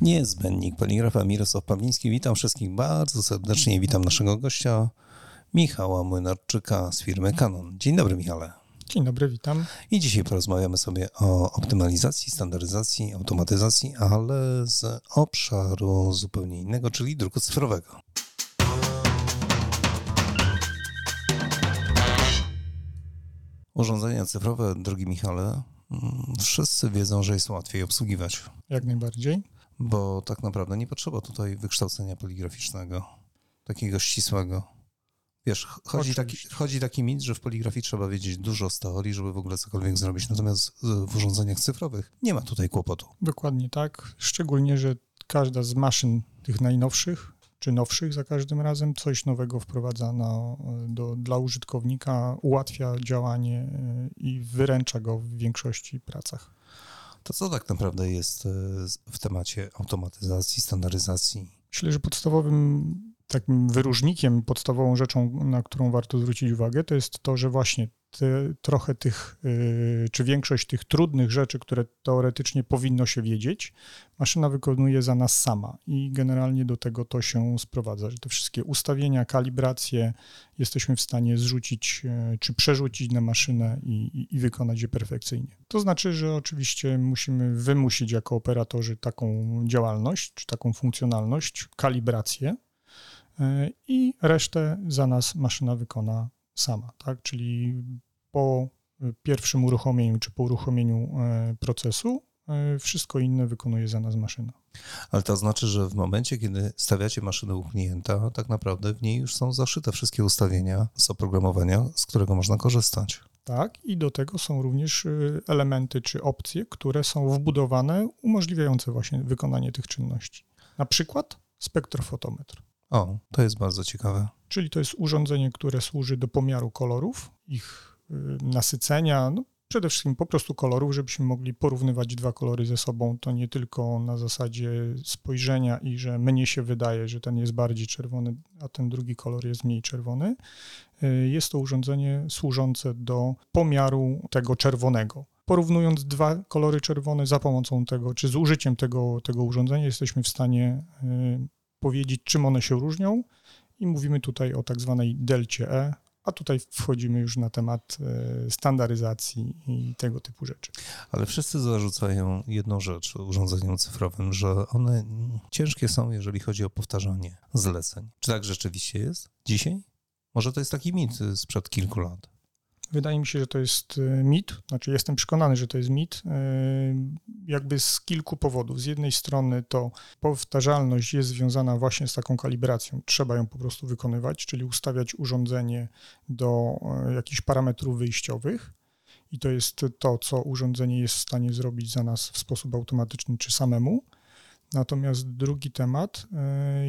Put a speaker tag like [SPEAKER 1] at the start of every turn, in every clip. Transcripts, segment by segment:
[SPEAKER 1] Niezbędnik poligrafa Mirosław Pawliński. Witam wszystkich bardzo serdecznie. Witam naszego gościa Michała Młynarczyka z firmy Canon. Dzień dobry Michale.
[SPEAKER 2] Dzień dobry, witam.
[SPEAKER 1] I dzisiaj porozmawiamy sobie o optymalizacji, standaryzacji, automatyzacji, ale z obszaru zupełnie innego, czyli druku cyfrowego. Urządzenia cyfrowe, drogi Michale, mm, wszyscy wiedzą, że jest łatwiej obsługiwać.
[SPEAKER 2] Jak najbardziej.
[SPEAKER 1] Bo tak naprawdę nie potrzeba tutaj wykształcenia poligraficznego, takiego ścisłego. Wiesz, chodzi taki, chodzi taki mit, że w poligrafii trzeba wiedzieć dużo z teorii, żeby w ogóle cokolwiek zrobić. Natomiast w urządzeniach cyfrowych nie ma tutaj kłopotu.
[SPEAKER 2] Dokładnie tak. Szczególnie, że każda z maszyn tych najnowszych czy nowszych za każdym razem coś nowego wprowadza na, do, dla użytkownika, ułatwia działanie e, i wyręcza go w większości pracach.
[SPEAKER 1] To co tak naprawdę jest e, w temacie automatyzacji, standaryzacji?
[SPEAKER 2] Myślę, że podstawowym takim wyróżnikiem, podstawową rzeczą, na którą warto zwrócić uwagę, to jest to, że właśnie te, trochę tych, yy, czy większość tych trudnych rzeczy, które teoretycznie powinno się wiedzieć, maszyna wykonuje za nas sama i generalnie do tego to się sprowadza, że te wszystkie ustawienia, kalibracje jesteśmy w stanie zrzucić yy, czy przerzucić na maszynę i, i, i wykonać je perfekcyjnie. To znaczy, że oczywiście musimy wymusić jako operatorzy taką działalność, czy taką funkcjonalność, kalibrację, i resztę za nas maszyna wykona sama, tak? Czyli po pierwszym uruchomieniu czy po uruchomieniu e, procesu e, wszystko inne wykonuje za nas maszyna.
[SPEAKER 1] Ale to znaczy, że w momencie, kiedy stawiacie maszynę u klienta, tak naprawdę w niej już są zaszyte wszystkie ustawienia z oprogramowania, z którego można korzystać.
[SPEAKER 2] Tak, i do tego są również elementy czy opcje, które są wbudowane, umożliwiające właśnie wykonanie tych czynności. Na przykład spektrofotometr.
[SPEAKER 1] O, to jest bardzo ciekawe.
[SPEAKER 2] Czyli to jest urządzenie, które służy do pomiaru kolorów, ich y, nasycenia, no przede wszystkim po prostu kolorów, żebyśmy mogli porównywać dwa kolory ze sobą. To nie tylko na zasadzie spojrzenia i że mnie się wydaje, że ten jest bardziej czerwony, a ten drugi kolor jest mniej czerwony. Y, jest to urządzenie służące do pomiaru tego czerwonego porównując dwa kolory czerwone za pomocą tego, czy z użyciem tego, tego urządzenia, jesteśmy w stanie y, powiedzieć, czym one się różnią i mówimy tutaj o tak zwanej delcie E, a tutaj wchodzimy już na temat e, standaryzacji i tego typu rzeczy.
[SPEAKER 1] Ale wszyscy zarzucają jedną rzecz urządzeniom cyfrowym, że one ciężkie są, jeżeli chodzi o powtarzanie zleceń. Czy tak rzeczywiście jest dzisiaj? Może to jest taki mit sprzed kilku lat?
[SPEAKER 2] Wydaje mi się, że to jest e, mit, znaczy jestem przekonany, że to jest mit, e, jakby z kilku powodów. Z jednej strony to powtarzalność jest związana właśnie z taką kalibracją. Trzeba ją po prostu wykonywać, czyli ustawiać urządzenie do e, jakichś parametrów wyjściowych. I to jest to, co urządzenie jest w stanie zrobić za nas w sposób automatyczny czy samemu. Natomiast drugi temat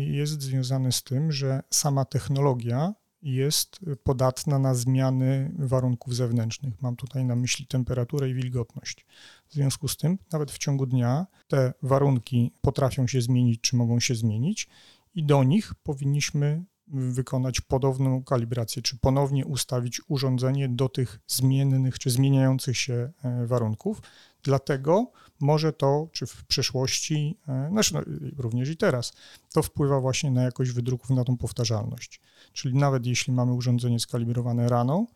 [SPEAKER 2] jest związany z tym, że sama technologia jest podatna na zmiany warunków zewnętrznych. Mam tutaj na myśli temperaturę i wilgotność. W związku z tym, nawet w ciągu dnia te warunki potrafią się zmienić, czy mogą się zmienić, i do nich powinniśmy wykonać podobną kalibrację, czy ponownie ustawić urządzenie do tych zmiennych czy zmieniających się e, warunków. Dlatego może to, czy w przeszłości, e, znaczy no, również i teraz, to wpływa właśnie na jakość wydruków, na tą powtarzalność. Czyli nawet jeśli mamy urządzenie skalibrowane rano,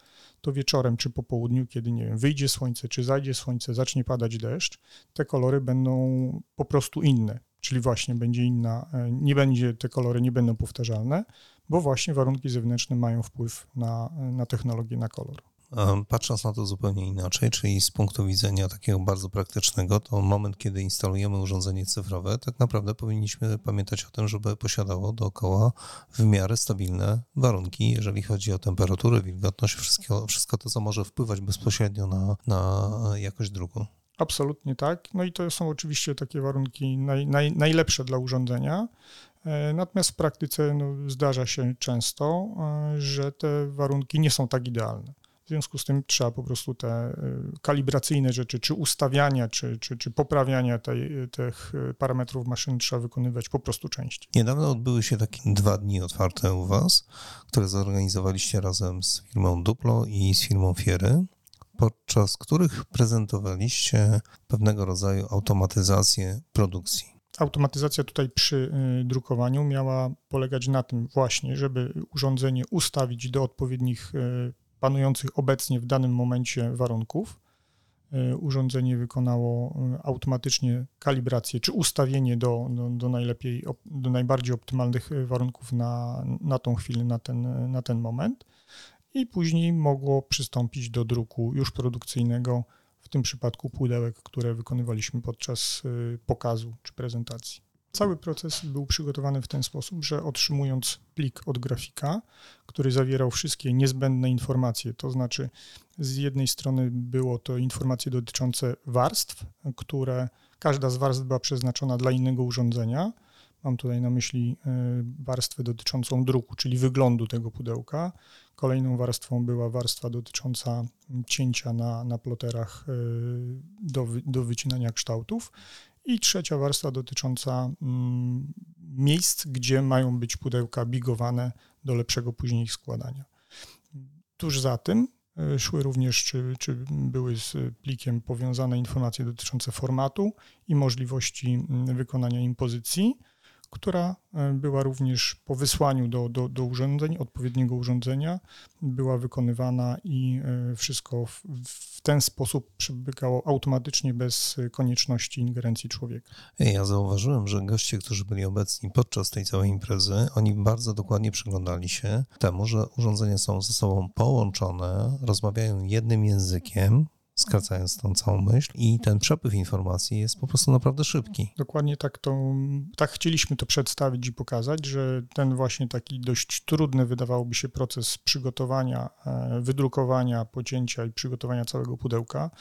[SPEAKER 2] to wieczorem czy po południu, kiedy nie wiem, wyjdzie słońce, czy zajdzie słońce, zacznie padać deszcz, te kolory będą po prostu inne. Czyli właśnie będzie inna, e, nie będzie, te kolory nie będą powtarzalne, bo właśnie warunki zewnętrzne mają wpływ na, na technologię, na kolor.
[SPEAKER 1] Patrząc na to zupełnie inaczej, czyli z punktu widzenia takiego bardzo praktycznego, to moment, kiedy instalujemy urządzenie cyfrowe, tak naprawdę powinniśmy pamiętać o tym, żeby posiadało dookoła w miarę stabilne warunki, jeżeli chodzi o temperaturę, wilgotność, wszystko, wszystko to, co może wpływać bezpośrednio na, na jakość druku.
[SPEAKER 2] Absolutnie tak. No i to są oczywiście takie warunki naj, naj, najlepsze dla urządzenia. E, natomiast w praktyce no, zdarza się często, e, że te warunki nie są tak idealne. W związku z tym trzeba po prostu te y, kalibracyjne rzeczy, czy ustawiania, czy, czy, czy poprawiania tej, tych parametrów maszyny trzeba wykonywać po prostu częściej.
[SPEAKER 1] Niedawno odbyły się takie dwa dni otwarte u Was, które zorganizowaliście razem z firmą Duplo i z firmą Fiery, podczas których prezentowaliście pewnego rodzaju automatyzację produkcji.
[SPEAKER 2] Automatyzacja tutaj przy y, drukowaniu miała polegać na tym właśnie, żeby urządzenie ustawić do odpowiednich y, panujących obecnie w danym momencie warunków. Y, urządzenie wykonało automatycznie kalibrację czy ustawienie do, do, do najlepiej, do najbardziej optymalnych warunków na, na tą chwilę, na ten, na ten moment i później mogło przystąpić do druku już produkcyjnego w tym przypadku pudełek, które wykonywaliśmy podczas pokazu czy prezentacji. Cały proces był przygotowany w ten sposób, że otrzymując plik od grafika, który zawierał wszystkie niezbędne informacje, to znaczy z jednej strony było to informacje dotyczące warstw, które każda z warstw była przeznaczona dla innego urządzenia. Mam tutaj na myśli y, warstwę dotyczącą druku, czyli wyglądu tego pudełka. Kolejną warstwą była warstwa dotycząca cięcia na, na ploterach y, do, do wycinania kształtów. I trzecia warstwa dotycząca mm, miejsc, gdzie mają być pudełka bigowane do lepszego później ich składania. Tuż za tym y, szły również, czy, czy były z plikiem powiązane informacje dotyczące formatu i możliwości mm, wykonania impozycji która e, była również po wysłaniu do, do, do urządzeń, odpowiedniego urządzenia, była wykonywana i e, wszystko w, w ten sposób przebiegało automatycznie bez konieczności ingerencji człowieka.
[SPEAKER 1] Ja zauważyłem, że goście, którzy byli obecni podczas tej całej imprezy, oni bardzo dokładnie przyglądali się temu, że urządzenia są ze sobą połączone, rozmawiają jednym językiem, skracając tą całą myśl i ten przepływ informacji jest po prostu naprawdę szybki.
[SPEAKER 2] Dokładnie tak to, tak chcieliśmy to przedstawić i pokazać, że ten właśnie taki dość trudny wydawałoby się proces przygotowania, e, wydrukowania, pocięcia i przygotowania całego pudełka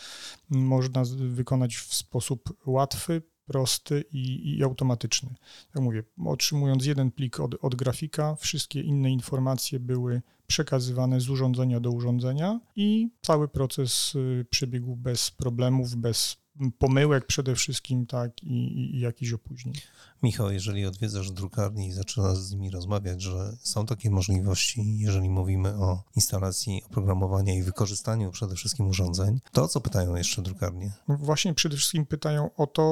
[SPEAKER 2] można wykonać w sposób łatwy, prosty i, i, automatyczny. Jak mówię, otrzymując jeden plik od, od grafika, wszystkie inne informacje były przekazywane z urządzenia do urządzenia i cały proces y, przebiegł bez problemów, bez pomyłek przede wszystkim, tak, i, i, i jakichś opóźnień.
[SPEAKER 1] Michał, jeżeli odwiedzasz drukarnię i zaczynasz z nimi rozmawiać, że są takie możliwości, jeżeli mówimy o instalacji oprogramowania i wykorzystaniu przede wszystkim urządzeń, to o co pytają jeszcze drukarnie?
[SPEAKER 2] No właśnie przede wszystkim pytają o to,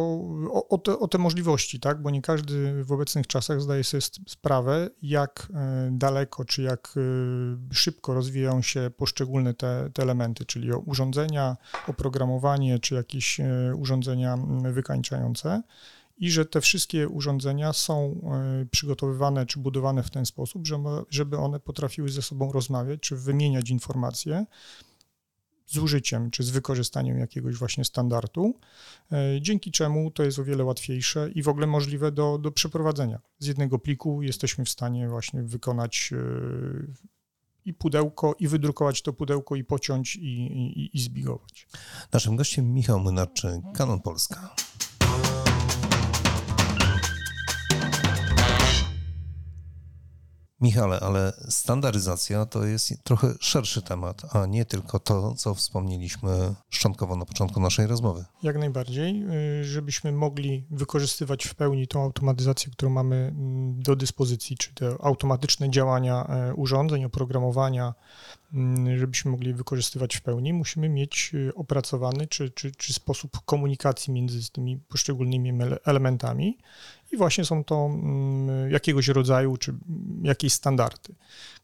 [SPEAKER 2] o, o, te, o te możliwości, tak, bo nie każdy w obecnych czasach zdaje sobie sprawę, jak e, daleko czy jak e, szybko rozwijają się poszczególne te, te elementy, czyli urządzenia, oprogramowanie czy jakieś e, urządzenia wykańczające i że te wszystkie urządzenia są e, przygotowywane czy budowane w ten sposób, żeby one potrafiły ze sobą rozmawiać czy wymieniać informacje z użyciem czy z wykorzystaniem jakiegoś właśnie standardu, e, dzięki czemu to jest o wiele łatwiejsze i w ogóle możliwe do, do przeprowadzenia. Z jednego pliku jesteśmy w stanie właśnie wykonać e, i pudełko, i wydrukować to pudełko, i pociąć, i, i, i zbigować.
[SPEAKER 1] Naszym gościem Michał Mynarczy, Kanon Polska. Michale, ale standaryzacja to jest trochę szerszy temat, a nie tylko to, co wspomnieliśmy szczątkowo na początku naszej rozmowy.
[SPEAKER 2] Jak najbardziej, y, żebyśmy mogli wykorzystywać w pełni tą automatyzację, którą mamy mm, do dyspozycji, czy te automatyczne działania e, urządzeń, oprogramowania, mm, żebyśmy mogli wykorzystywać w pełni, musimy mieć y, opracowany czy, czy, czy sposób komunikacji między tymi poszczególnymi elementami i właśnie są to mm, jakiegoś rodzaju czy jakieś standardy.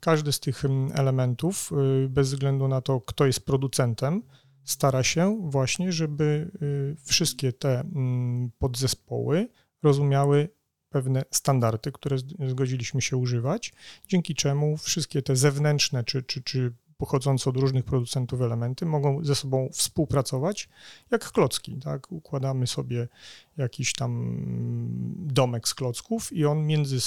[SPEAKER 2] Każdy z tych mm, elementów, y, bez względu na to, kto jest producentem, stara się właśnie, żeby y, wszystkie te mm, podzespoły rozumiały pewne standardy, które zgodziliśmy się używać, dzięki czemu wszystkie te zewnętrzne czy, czy, czy pochodzące od różnych producentów elementy mogą ze sobą współpracować jak klocki. Tak? Układamy sobie jakiś tam domek z klocków i on między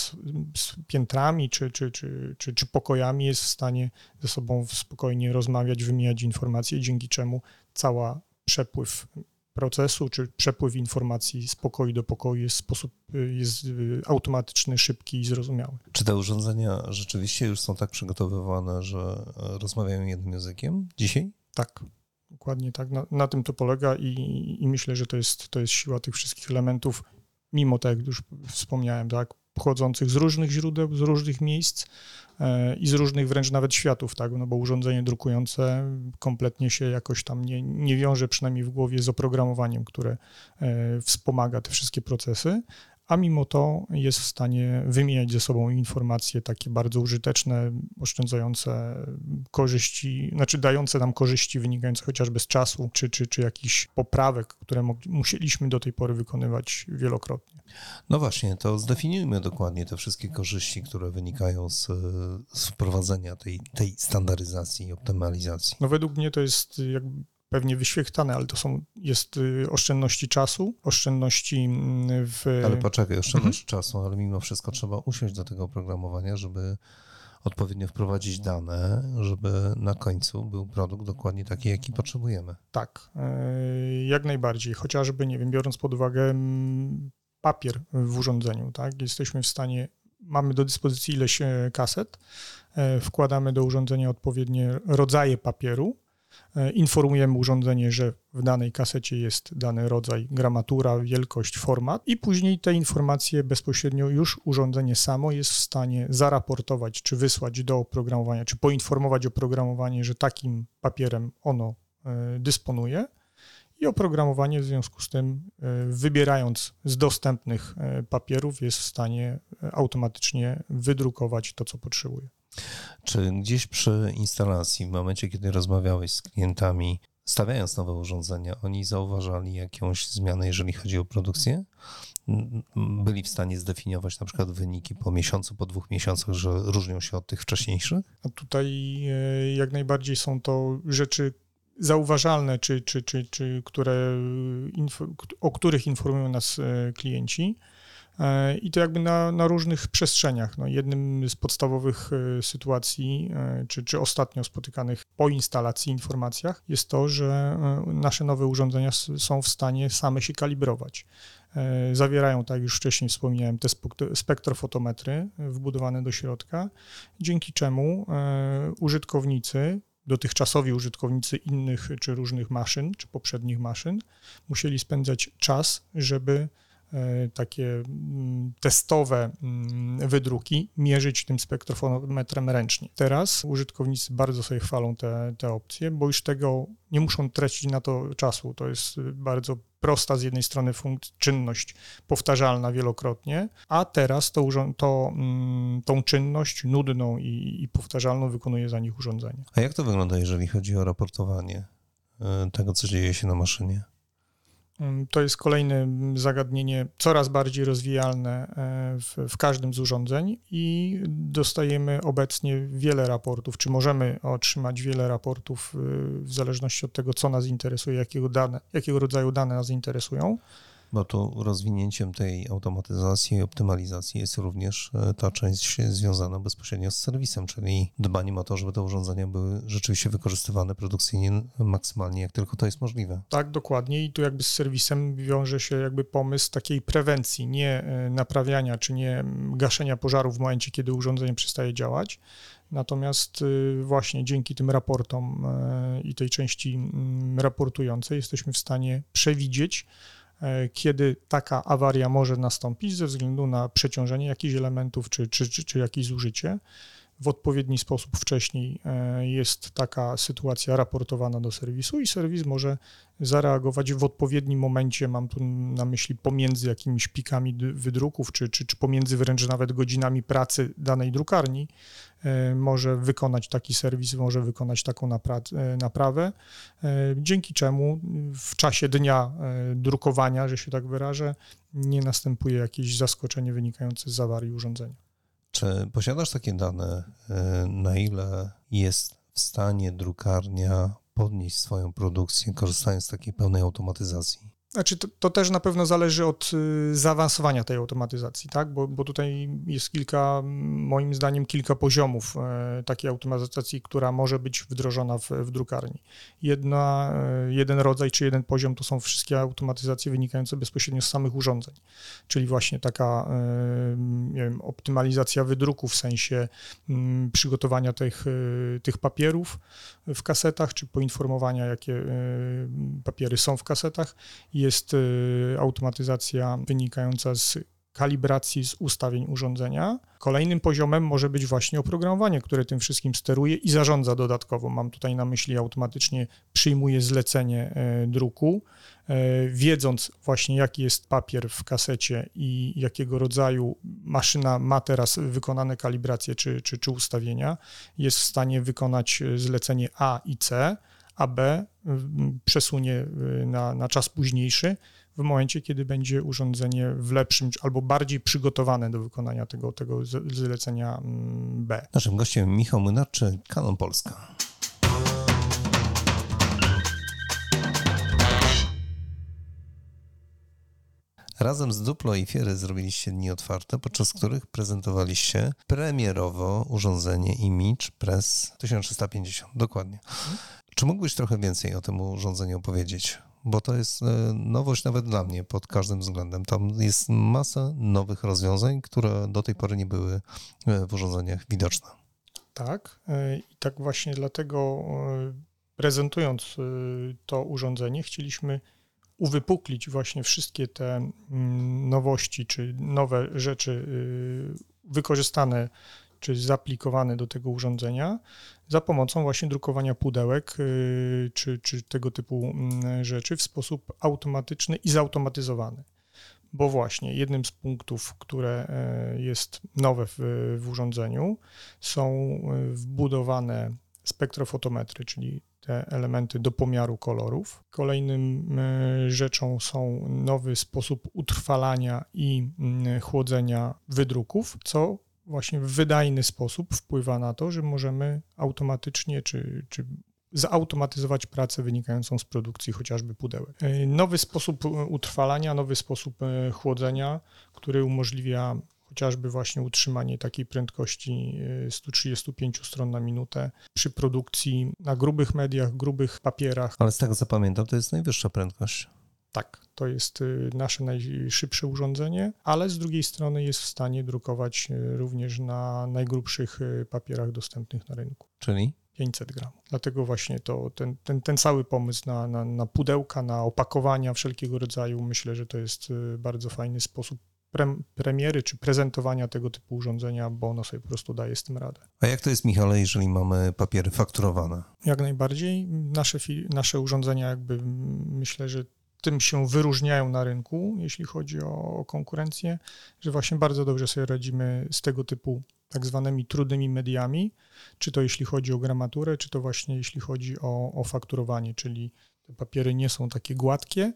[SPEAKER 2] piętrami czy, czy, czy, czy, czy pokojami jest w stanie ze sobą spokojnie rozmawiać, wymieniać informacje, dzięki czemu cała przepływ procesu, czy przepływ informacji z pokoju do pokoju jest w sposób jest y, automatyczny, szybki i zrozumiały.
[SPEAKER 1] Czy te urządzenia rzeczywiście już są tak przygotowywane, że e, rozmawiają jednym językiem dzisiaj?
[SPEAKER 2] Tak. Dokładnie tak. Na, na tym to polega i, i, myślę, że to jest, to jest siła tych wszystkich elementów, mimo tak, jak już wspomniałem, tak, pochodzących z różnych źródeł, z różnych miejsc e, i z różnych wręcz nawet światów, tak, no bo urządzenie drukujące kompletnie się jakoś tam nie, nie wiąże przynajmniej w głowie z oprogramowaniem, które e, wspomaga te wszystkie procesy, a mimo to jest w stanie wymieniać ze sobą informacje takie bardzo użyteczne, oszczędzające korzyści, znaczy dające nam korzyści wynikające chociażby z czasu, czy, czy, czy jakichś poprawek, które musieliśmy do tej pory wykonywać wielokrotnie.
[SPEAKER 1] No właśnie, to zdefiniujmy dokładnie te wszystkie korzyści, które wynikają z, z wprowadzenia tej, tej standaryzacji i optymalizacji.
[SPEAKER 2] No według mnie to jest jakby pewnie wyświechtane, ale to są, jest y, oszczędności czasu, oszczędności mm, w...
[SPEAKER 1] Ale poczekaj, oszczędność mhm. czasu, ale mimo wszystko trzeba usiąść do tego oprogramowania, żeby odpowiednio wprowadzić dane, żeby na końcu był produkt dokładnie taki, jaki potrzebujemy.
[SPEAKER 2] Tak, y, jak najbardziej. Chociażby, nie wiem, biorąc pod uwagę mm, papier w urządzeniu, tak, jesteśmy w stanie, mamy do dyspozycji ileś e, kaset, e, wkładamy do urządzenia odpowiednie rodzaje papieru, E, informujemy urządzenie, że w danej kasecie jest dany rodzaj, gramatura, wielkość, format i później te informacje bezpośrednio już urządzenie samo jest w stanie zaraportować, czy wysłać do oprogramowania, czy poinformować oprogramowanie, że takim papierem ono e, dysponuje i oprogramowanie w związku z tym, e, wybierając z dostępnych papierów, jest w stanie automatycznie wydrukować to, co potrzebuje.
[SPEAKER 1] Czy gdzieś przy instalacji, w momencie, kiedy rozmawiałeś z klientami, stawiając nowe urządzenia, oni zauważali jakąś zmianę, jeżeli chodzi o produkcję? Byli w stanie zdefiniować na przykład wyniki po miesiącu, po dwóch miesiącach, że różnią się od tych wcześniejszych?
[SPEAKER 2] A tutaj e, jak najbardziej są to rzeczy zauważalne, czy, czy, czy, czy które, o których informują nas e, klienci. E, I to jakby na, na różnych przestrzeniach. No, jednym z podstawowych e, sytuacji, e, czy, czy ostatnio spotykanych po instalacji informacjach, jest to, że nasze nowe urządzenia są w stanie same się kalibrować. Zawierają, tak jak już wcześniej wspomniałem, te spektrofotometry wbudowane do środka, dzięki czemu użytkownicy dotychczasowi użytkownicy innych czy różnych maszyn, czy poprzednich maszyn, musieli spędzać czas, żeby takie mm, testowe mm, wydruki mierzyć tym spektrofometrem ręcznie. Teraz użytkownicy bardzo sobie chwalą te, te opcje, bo już tego nie muszą tracić na to czasu. To jest bardzo prosta z jednej strony funkcja, czynność powtarzalna wielokrotnie, a teraz to, to, mm, tą czynność nudną i, i powtarzalną wykonuje za nich urządzenie.
[SPEAKER 1] A jak to wygląda, jeżeli chodzi o raportowanie e, tego, co dzieje się na maszynie?
[SPEAKER 2] Mm, to jest kolejne zagadnienie coraz bardziej rozwijalne e, w, w, każdym z urządzeń i dostajemy obecnie wiele raportów, czy możemy otrzymać wiele raportów e, w zależności od tego, co nas interesuje, jakiego, dane, jakiego rodzaju dane nas interesują.
[SPEAKER 1] Bo tu rozwinięciem tej automatyzacji i optymalizacji jest również e, ta część związana bezpośrednio z serwisem, czyli dbaniem o to, żeby te urządzenia były rzeczywiście wykorzystywane produkcyjnie maksymalnie, jak tylko to jest możliwe.
[SPEAKER 2] Tak, dokładnie. I tu jakby z serwisem wiąże się jakby pomysł takiej prewencji, nie e, naprawiania czy nie gaszenia pożarów w momencie, kiedy urządzenie przestaje działać. Natomiast e, właśnie dzięki tym raportom i tej części raportującej jesteśmy w stanie przewidzieć, E, kiedy taka awaria może nastąpić ze względu na przeciążenie jakichś elementów czy, czy, czy, czy jakieś zużycie. W odpowiedni sposób wcześniej e, jest taka sytuacja raportowana do serwisu i serwis może zareagować w odpowiednim momencie, mam tu na myśli pomiędzy jakimiś pikami wydruków, czy, czy, czy pomiędzy wręcz nawet godzinami pracy danej drukarni, e, może wykonać taki serwis, może wykonać taką napra- e, naprawę, dzięki czemu w czasie dnia drukowania, że się tak wyrażę, nie następuje jakieś zaskoczenie wynikające z awarii urządzenia.
[SPEAKER 1] Czy posiadasz takie dane, na ile jest w stanie drukarnia podnieść swoją produkcję, korzystając z takiej pełnej automatyzacji?
[SPEAKER 2] Znaczy, to, to, też na pewno zależy od y, zaawansowania tej automatyzacji, tak? Bo, bo tutaj jest kilka, moim zdaniem, kilka poziomów e, takiej automatyzacji, która może być wdrożona w, w drukarni. Jedna, e, jeden rodzaj czy jeden poziom to są wszystkie automatyzacje wynikające bezpośrednio z samych urządzeń, czyli właśnie taka e, nie wiem, optymalizacja wydruku w sensie m, przygotowania tych, tych papierów w kasetach, czy poinformowania, jakie papiery są w kasetach jest y, automatyzacja wynikająca z kalibracji z ustawień urządzenia. Kolejnym poziomem może być właśnie oprogramowanie, które tym wszystkim steruje i zarządza dodatkowo. Mam tutaj na myśli automatycznie przyjmuje zlecenie e, druku, e, wiedząc właśnie jaki jest papier w kasecie i jakiego rodzaju maszyna ma teraz wykonane kalibracje czy, czy, czy ustawienia, jest w stanie wykonać zlecenie A i C, a B przesunie na, na czas późniejszy, w momencie, kiedy będzie urządzenie w lepszym albo bardziej przygotowane do wykonania tego, tego zlecenia mm, B.
[SPEAKER 1] Naszym gościem Michał Młynarczy, Kanon Polska. Razem z Duplo i Fiery zrobiliście dni otwarte, podczas których prezentowaliście premierowo urządzenie Image Press 1350. Dokładnie. Czy mógłbyś trochę więcej o tym urządzeniu opowiedzieć? bo to jest e, nowość nawet dla mnie pod każdym względem. Tam jest masa nowych rozwiązań, które do tej pory nie były e, w urządzeniach widoczne.
[SPEAKER 2] Tak, e, i tak właśnie dlatego prezentując to urządzenie, chcieliśmy uwypuklić właśnie wszystkie te mm, nowości czy nowe rzeczy wykorzystane czy zaaplikowane do tego urządzenia za pomocą właśnie drukowania pudełek y, czy, czy tego typu mm, rzeczy w sposób automatyczny i zautomatyzowany. Bo właśnie jednym z punktów, które e, jest nowe w, w urządzeniu, są e, wbudowane spektrofotometry, czyli te elementy do pomiaru kolorów. Kolejnym e, rzeczą są nowy sposób utrwalania i mm, chłodzenia wydruków, co właśnie w wydajny sposób wpływa na to, że możemy automatycznie czy, czy zautomatyzować pracę wynikającą z produkcji chociażby pudełek. E, nowy sposób utrwalania, nowy sposób e, chłodzenia, który umożliwia chociażby właśnie utrzymanie takiej prędkości 135 e, stron na minutę przy produkcji na grubych mediach, grubych papierach.
[SPEAKER 1] Ale z tego co pamiętam, to jest najwyższa prędkość.
[SPEAKER 2] Tak, to jest y, nasze najszybsze urządzenie, ale z drugiej strony jest w stanie drukować y, również na najgrubszych y, papierach dostępnych na rynku.
[SPEAKER 1] Czyli?
[SPEAKER 2] 500 gramów. Dlatego właśnie to, ten, ten, ten cały pomysł na, na, na pudełka, na opakowania wszelkiego rodzaju, myślę, że to jest bardzo fajny sposób pre, premiery czy prezentowania tego typu urządzenia, bo ono sobie po prostu daje z tym radę.
[SPEAKER 1] A jak to jest, Michale, jeżeli mamy papiery fakturowane?
[SPEAKER 2] Jak najbardziej. Nasze, nasze urządzenia jakby myślę, że tym się wyróżniają na rynku, jeśli chodzi o, konkurencję, że właśnie bardzo dobrze sobie radzimy z tego typu tak zwanymi trudnymi mediami, czy to jeśli chodzi o gramaturę, czy to właśnie jeśli chodzi o, o fakturowanie, czyli te papiery nie są takie gładkie,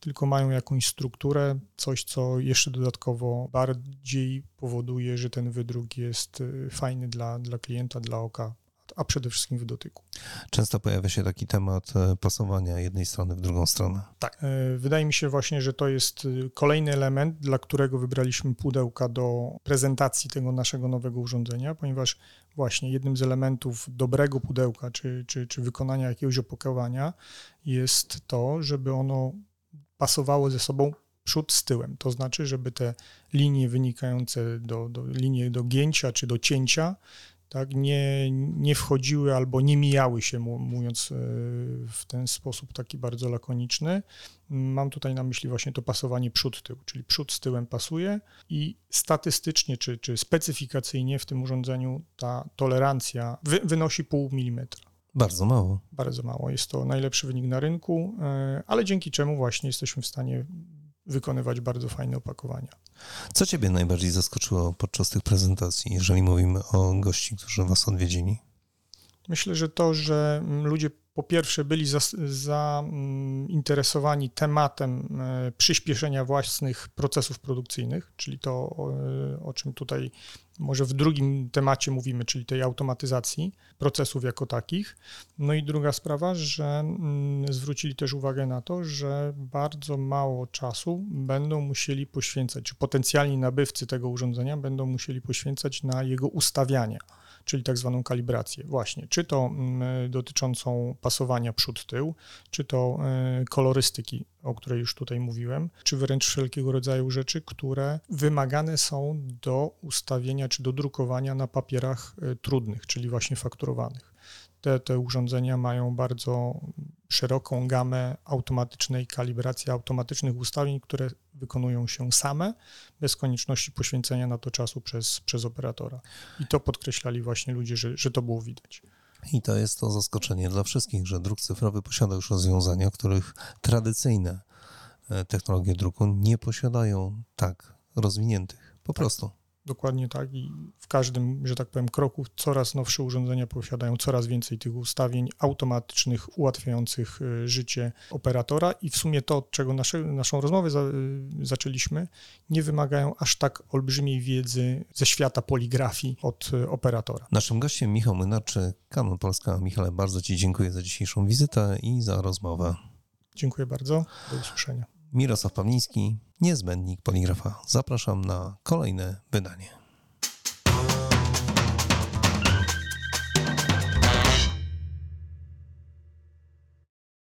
[SPEAKER 2] tylko mają jakąś strukturę, coś, co jeszcze dodatkowo bardziej powoduje, że ten wydruk jest y, fajny dla, dla klienta, dla oka a przede wszystkim w dotyku.
[SPEAKER 1] Często pojawia się taki temat e, pasowania jednej strony w drugą stronę.
[SPEAKER 2] Tak. E, wydaje mi się właśnie, że to jest e, kolejny element, dla którego wybraliśmy pudełka do prezentacji tego naszego nowego urządzenia, ponieważ właśnie jednym z elementów dobrego pudełka czy, czy, czy wykonania jakiegoś opakowania jest to, żeby ono pasowało ze sobą przód z tyłem. To znaczy, żeby te linie wynikające do, do linie do gięcia czy do cięcia tak, nie, nie wchodziły albo nie mijały się, mówiąc e, w ten sposób taki bardzo lakoniczny. Mam tutaj na myśli właśnie to pasowanie przód-tył, czyli przód z tyłem pasuje i statystycznie czy, czy specyfikacyjnie w tym urządzeniu ta tolerancja wy, wynosi pół milimetra.
[SPEAKER 1] Bardzo mało.
[SPEAKER 2] Bardzo mało. Jest to najlepszy wynik na rynku, e, ale dzięki czemu właśnie jesteśmy w stanie wykonywać bardzo fajne opakowania.
[SPEAKER 1] Co Ciebie najbardziej zaskoczyło podczas tych prezentacji, jeżeli mówimy o gości, którzy Was odwiedzili?
[SPEAKER 2] Myślę, że to, że ludzie po pierwsze byli zainteresowani za, tematem e, przyspieszenia własnych procesów produkcyjnych, czyli to, o, o czym tutaj może w drugim temacie mówimy, czyli tej automatyzacji procesów jako takich. No i druga sprawa, że mm, zwrócili też uwagę na to, że bardzo mało czasu będą musieli poświęcać, czy potencjalni nabywcy tego urządzenia będą musieli poświęcać na jego ustawianie czyli tak zwaną kalibrację. Właśnie, czy to mm, dotyczącą pasowania przód-tył, czy to e, kolorystyki, o której już tutaj mówiłem, czy wręcz wszelkiego rodzaju rzeczy, które wymagane są do ustawienia czy do drukowania na papierach e, trudnych, czyli właśnie fakturowanych. Te, te urządzenia mają bardzo szeroką gamę automatycznej kalibracji, automatycznych ustawień, które wykonują się same, bez konieczności poświęcenia na to czasu przez, przez operatora. I to podkreślali właśnie ludzie, że, że to było widać.
[SPEAKER 1] I to jest to zaskoczenie dla wszystkich, że druk cyfrowy posiada już rozwiązania, których tradycyjne e, technologie druku nie posiadają tak rozwiniętych. Po prostu.
[SPEAKER 2] Dokładnie tak i w każdym, że tak powiem, kroku coraz nowsze urządzenia posiadają coraz więcej tych ustawień automatycznych, ułatwiających y, życie operatora i w sumie to, od czego nasze, naszą rozmowę za, y, zaczęliśmy, nie wymagają aż tak olbrzymiej wiedzy ze świata poligrafii od y, operatora.
[SPEAKER 1] Naszym gościem Michał Młynarczy, Canon Polska. Michale, bardzo Ci dziękuję za dzisiejszą wizytę i za rozmowę.
[SPEAKER 2] Dziękuję bardzo. Do usłyszenia.
[SPEAKER 1] Mirosław Pawliński, niezbędnik poligrafa. Zapraszam na kolejne wydanie.